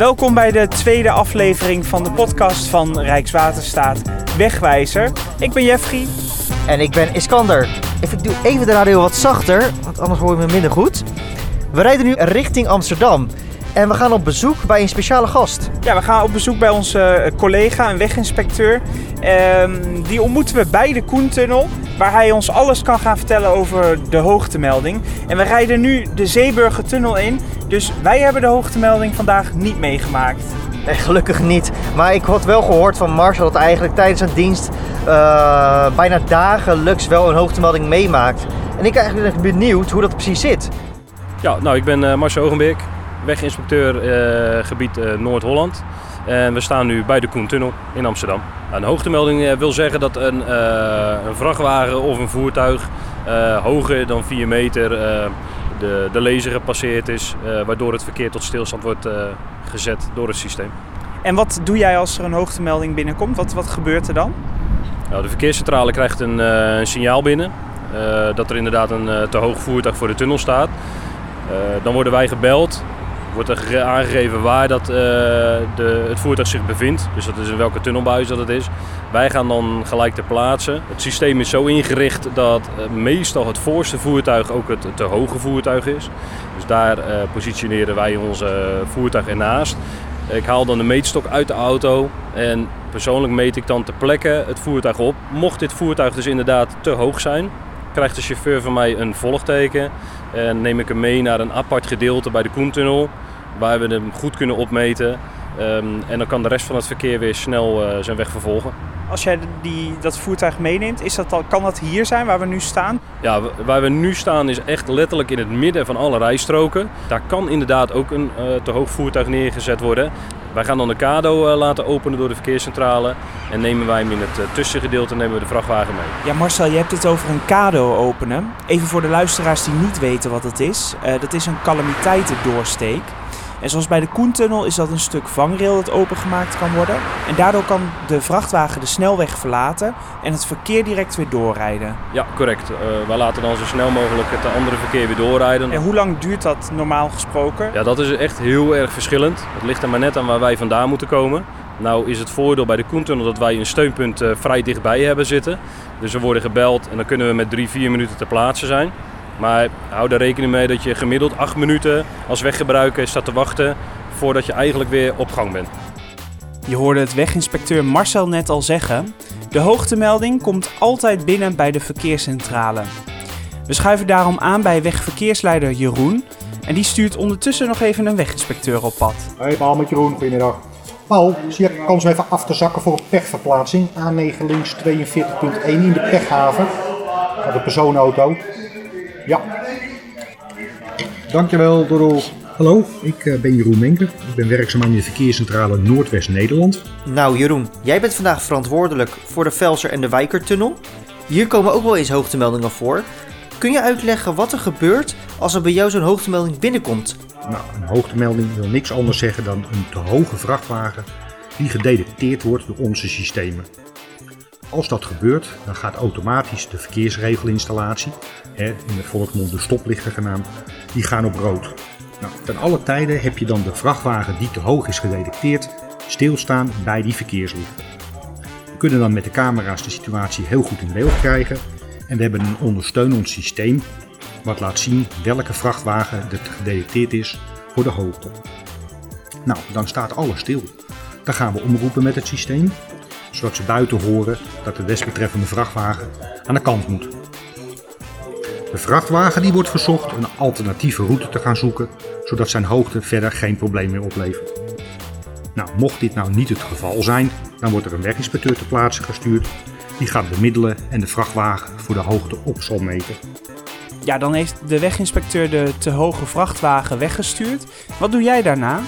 Welkom bij de tweede aflevering van de podcast van Rijkswaterstaat Wegwijzer. Ik ben Jeffrey. En ik ben Iskander. Ik doe even de radio wat zachter, want anders hoor je me minder goed. We rijden nu richting Amsterdam. En we gaan op bezoek bij een speciale gast. Ja, we gaan op bezoek bij onze eh, collega, een weginspecteur. Ehm, die ontmoeten we bij de Koentunnel, waar hij ons alles kan gaan vertellen over de hoogtemelding. En we rijden nu de Zeeburgertunnel in, dus wij hebben de hoogtemelding vandaag niet meegemaakt. Nee, gelukkig niet. Maar ik had wel gehoord van Marcel dat eigenlijk tijdens zijn dienst uh, bijna dagelijks wel een hoogtemelding meemaakt. En ik ben eigenlijk benieuwd hoe dat precies zit. Ja, nou ik ben uh, Marcel Ogenbeek, weginspecteur uh, gebied uh, Noord-Holland. En we staan nu bij de Koentunnel in Amsterdam. Een hoogtemelding wil zeggen dat een, uh, een vrachtwagen of een voertuig hoger dan 4 meter de, de laser gepasseerd is, waardoor het verkeer tot stilstand wordt gezet door het systeem. En wat doe jij als er een hoogtemelding binnenkomt? Wat, wat gebeurt er dan? Nou, de verkeerscentrale krijgt een, een signaal binnen dat er inderdaad een te hoog voertuig voor de tunnel staat. Dan worden wij gebeld wordt er aangegeven waar dat, uh, de, het voertuig zich bevindt. Dus dat is in welke tunnelbuis dat het is. Wij gaan dan gelijk ter plaatse. Het systeem is zo ingericht dat uh, meestal het voorste voertuig ook het te hoge voertuig is. Dus daar uh, positioneren wij onze voertuig ernaast. Ik haal dan de meetstok uit de auto en persoonlijk meet ik dan ter plekke het voertuig op. Mocht dit voertuig dus inderdaad te hoog zijn, krijgt de chauffeur van mij een volgteken. En neem ik hem mee naar een apart gedeelte bij de Koentunnel, waar we hem goed kunnen opmeten. Um, en dan kan de rest van het verkeer weer snel uh, zijn weg vervolgen. Als jij die, dat voertuig meeneemt, is dat al, kan dat hier zijn waar we nu staan? Ja, waar we nu staan is echt letterlijk in het midden van alle rijstroken. Daar kan inderdaad ook een uh, te hoog voertuig neergezet worden. Wij gaan dan de kado uh, laten openen door de verkeerscentrale en nemen wij hem in het uh, tussengedeelte nemen we de vrachtwagen mee. Ja, Marcel, je hebt het over een kado openen. Even voor de luisteraars die niet weten wat het is. Uh, dat is een calamiteitendoorsteek. En zoals bij de Koentunnel is dat een stuk vangrail dat opengemaakt kan worden. En daardoor kan de vrachtwagen de snelweg verlaten en het verkeer direct weer doorrijden. Ja, correct. Uh, wij laten dan zo snel mogelijk het andere verkeer weer doorrijden. En hoe lang duurt dat normaal gesproken? Ja, dat is echt heel erg verschillend. Het ligt er maar net aan waar wij vandaan moeten komen. Nou is het voordeel bij de Koentunnel dat wij een steunpunt uh, vrij dichtbij hebben zitten. Dus we worden gebeld en dan kunnen we met drie, vier minuten ter plaatse zijn. Maar hou er rekening mee dat je gemiddeld 8 minuten als weggebruiker staat te wachten voordat je eigenlijk weer op gang bent. Je hoorde het weginspecteur Marcel net al zeggen. De hoogtemelding komt altijd binnen bij de verkeerscentrale. We schuiven daarom aan bij wegverkeersleider Jeroen. En die stuurt ondertussen nog even een weginspecteur op pad. Hey Paul met Jeroen, goedemiddag. Paul, zie je kans om even af te zakken voor een pechverplaatsing? A9 links 42.1 in de pechhaven. Gaat de personenauto. Ja. Dankjewel, Dorol. Hallo, ik uh, ben Jeroen Menker. Ik ben werkzaam aan de verkeerscentrale Noordwest-Nederland. Nou Jeroen, jij bent vandaag verantwoordelijk voor de Velser en de Wijkertunnel. Hier komen ook wel eens hoogtemeldingen voor. Kun je uitleggen wat er gebeurt als er bij jou zo'n hoogtemelding binnenkomt? Nou, een hoogtemelding wil niks anders zeggen dan een te hoge vrachtwagen die gedetecteerd wordt door onze systemen. Als dat gebeurt, dan gaat automatisch de verkeersregelinstallatie, in de volksmond de stoplichten genaamd, die gaan op rood. Nou, ten alle tijden heb je dan de vrachtwagen die te hoog is gedetecteerd stilstaan bij die verkeerslichten. We kunnen dan met de camera's de situatie heel goed in beeld krijgen en we hebben een ondersteunend systeem wat laat zien welke vrachtwagen er gedetecteerd is voor de hoogte. Nou, dan staat alles stil. Dan gaan we omroepen met het systeem zodat ze buiten horen dat de desbetreffende vrachtwagen aan de kant moet. De vrachtwagen die wordt verzocht een alternatieve route te gaan zoeken, zodat zijn hoogte verder geen probleem meer oplevert. Nou, mocht dit nou niet het geval zijn, dan wordt er een weginspecteur ter plaatse gestuurd. Die gaat bemiddelen en de vrachtwagen voor de hoogte op zal meten. Ja, dan heeft de weginspecteur de te hoge vrachtwagen weggestuurd. Wat doe jij daarna?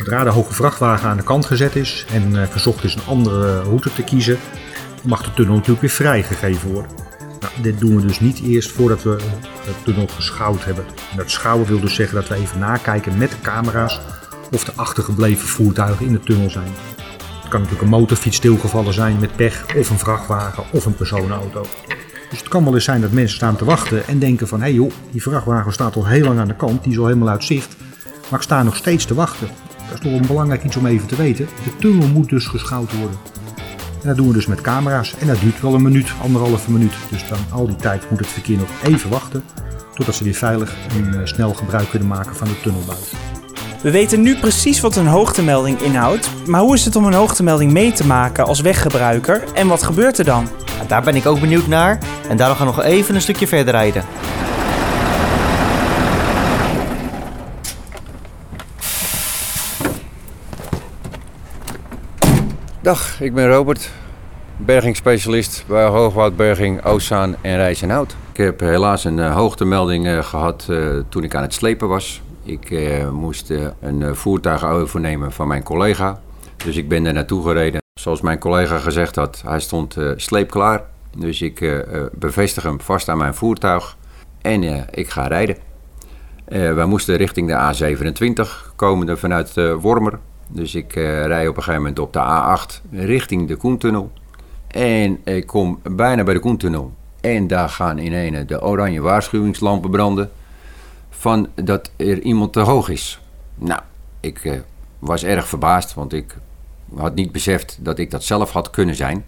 Zodra de hoge vrachtwagen aan de kant gezet is en uh, verzocht is een andere route te kiezen, mag de tunnel natuurlijk weer vrijgegeven worden. Nou, dit doen we dus niet eerst voordat we de tunnel geschouwd hebben. En dat schouwen wil dus zeggen dat we even nakijken met de camera's of de achtergebleven voertuigen in de tunnel zijn. Het kan natuurlijk een motorfiets stilgevallen zijn met pech, of een vrachtwagen of een personenauto. Dus het kan wel eens zijn dat mensen staan te wachten en denken van hé hey joh, die vrachtwagen staat al heel lang aan de kant, die is al helemaal uit zicht. Maar ik sta nog steeds te wachten dat is nog een belangrijk iets om even te weten. De tunnel moet dus geschouwd worden. En dat doen we dus met camera's. En dat duurt wel een minuut, anderhalve minuut. Dus dan al die tijd moet het verkeer nog even wachten. Totdat ze weer veilig en uh, snel gebruik kunnen maken van de tunnelbuis. We weten nu precies wat een hoogtemelding inhoudt. Maar hoe is het om een hoogtemelding mee te maken als weggebruiker? En wat gebeurt er dan? Daar ben ik ook benieuwd naar. En daarom gaan we nog even een stukje verder rijden. Dag, ik ben Robert, bergingsspecialist bij Hoogwoudberging, Oostzaan en Rijs en Hout. Ik heb helaas een uh, hoogtemelding uh, gehad uh, toen ik aan het slepen was. Ik moest een voertuig overnemen van mijn collega, dus ik ben er naartoe gereden. Zoals mijn collega gezegd had, hij stond sleepklaar. Dus ik bevestig hem vast aan mijn voertuig en ik ga rijden. wij moesten richting de A27, komende vanuit Wormer. Dus ik uh, rij op een gegeven moment op de A8 richting de Koentunnel. En ik kom bijna bij de Koentunnel. En daar gaan in ene de oranje waarschuwingslampen branden. Van dat er iemand te hoog is. Nou, ik uh, was erg verbaasd, want ik had niet beseft dat ik dat zelf had kunnen zijn.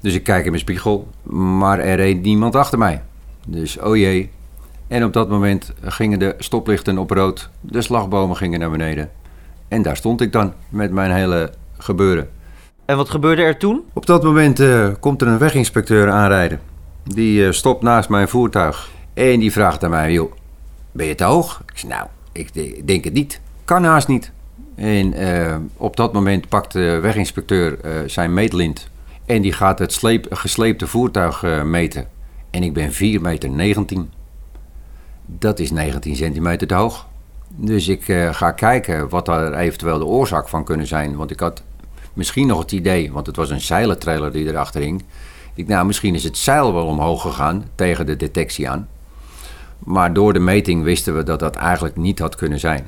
Dus ik kijk in mijn spiegel, maar er reed niemand achter mij. Dus oh jee. En op dat moment gingen de stoplichten op rood, de slagbomen gingen naar beneden. En daar stond ik dan met mijn hele gebeuren. En wat gebeurde er toen? Op dat moment uh, komt er een weginspecteur aanrijden. Die uh, stopt naast mijn voertuig. En die vraagt aan mij, joh, ben je te hoog? Ik zeg, nou, ik denk het niet. Kan haast niet. En uh, op dat moment pakt de weginspecteur zijn meetlint. En die gaat het sleep, gesleepte voertuig meten. En ik ben 4,19 meter. 19. Dat is 19 centimeter te hoog. Dus ik uh, ga kijken wat daar eventueel de oorzaak van kunnen zijn. Want ik had misschien nog het idee, want het was een zeilentrailer die erachter hing. Ik nou, misschien is het zeil wel omhoog gegaan tegen de detectie aan. Maar door de meting wisten we dat dat eigenlijk niet had kunnen zijn.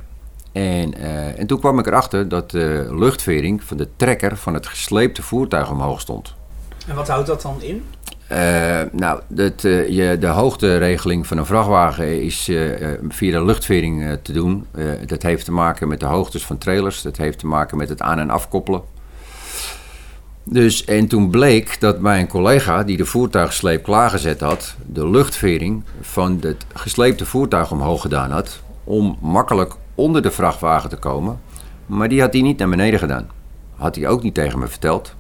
En, uh, en toen kwam ik erachter dat de luchtvering van de trekker van het gesleepte voertuig omhoog stond. En wat houdt dat dan in? Uh, nou, uh, je, de hoogteregeling van een vrachtwagen is uh, via de luchtvering te doen. dat heeft te maken met de hoogtes van trailers. Dat heeft te maken met het aan- en afkoppelen. Dus, en toen bleek dat mijn collega die de voertuigsleep klaargezet had... de luchtvering van het gesleepte voertuig omhoog gedaan had... om makkelijk onder de vrachtwagen te komen. Maar die had hij niet naar beneden gedaan. Had hij ook niet tegen me verteld.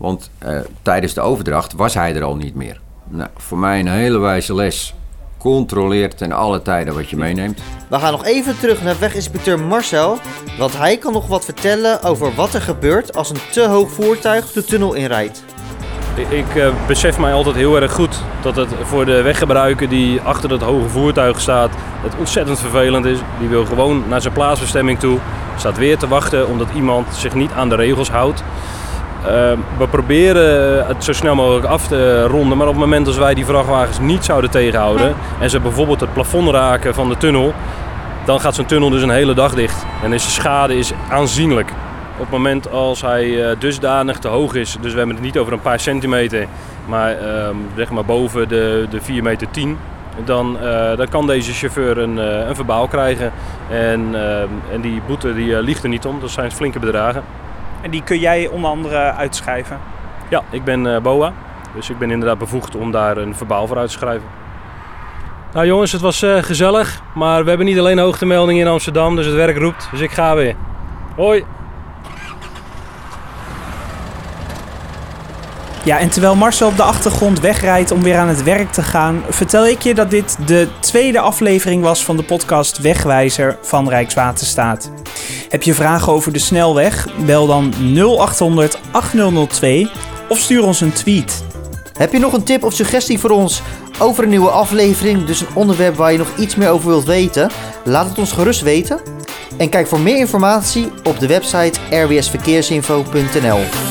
Want uh, tijdens de overdracht was hij er al niet meer. Nou, voor mij een hele wijze les. Controleer ten alle tijden wat je meeneemt. We gaan nog even terug naar weginspecteur Marcel. Want hij kan nog wat vertellen over wat er gebeurt als een te hoog voertuig de tunnel inrijdt. Ik uh, besef mij altijd heel erg goed dat het voor de weggebruiker die achter dat hoge voertuig staat, het ontzettend vervelend is. Die wil gewoon naar zijn plaatsbestemming toe, staat weer te wachten omdat iemand zich niet aan de regels houdt. Uh, we proberen het zo snel mogelijk af te ronden, maar op het moment dat wij die vrachtwagens niet zouden tegenhouden en ze bijvoorbeeld het plafond raken van de tunnel, dan gaat zo'n tunnel dus een hele dag dicht. En is de schade is aanzienlijk. Op het moment als hij uh, dusdanig te hoog is, dus we hebben het niet over een paar centimeter, maar uh, zeg maar boven de, de 4 meter 10, dan, uh, dan kan deze chauffeur een, uh, een verbaal krijgen. En, uh, en die boete die ligt er niet om, dat zijn flinke bedragen. En die kun jij onder andere uitschrijven? Ja, ik ben uh, BOA. Dus ik ben inderdaad bevoegd om daar een verbaal voor uit te schrijven. Nou jongens, het was uh, gezellig. Maar we hebben niet alleen hoogtemeldingen in Amsterdam, dus het werk roept. Dus ik ga weer. Hoi! Ja, en terwijl Marcel op de achtergrond wegrijdt om weer aan het werk te gaan, vertel ik je dat dit de tweede aflevering was van de podcast Wegwijzer van Rijkswaterstaat. Heb je vragen over de snelweg? Bel dan 0800 8002 of stuur ons een tweet. Heb je nog een tip of suggestie voor ons over een nieuwe aflevering, dus een onderwerp waar je nog iets meer over wilt weten? Laat het ons gerust weten. En kijk voor meer informatie op de website rwsverkeersinfo.nl.